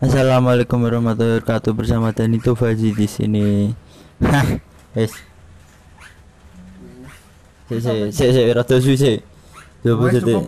Assalamualaikum warahmatullahi wabarakatuh bersama Danito Faji di sini. Hah, es. Si si si si rada suwi. Coba jadi.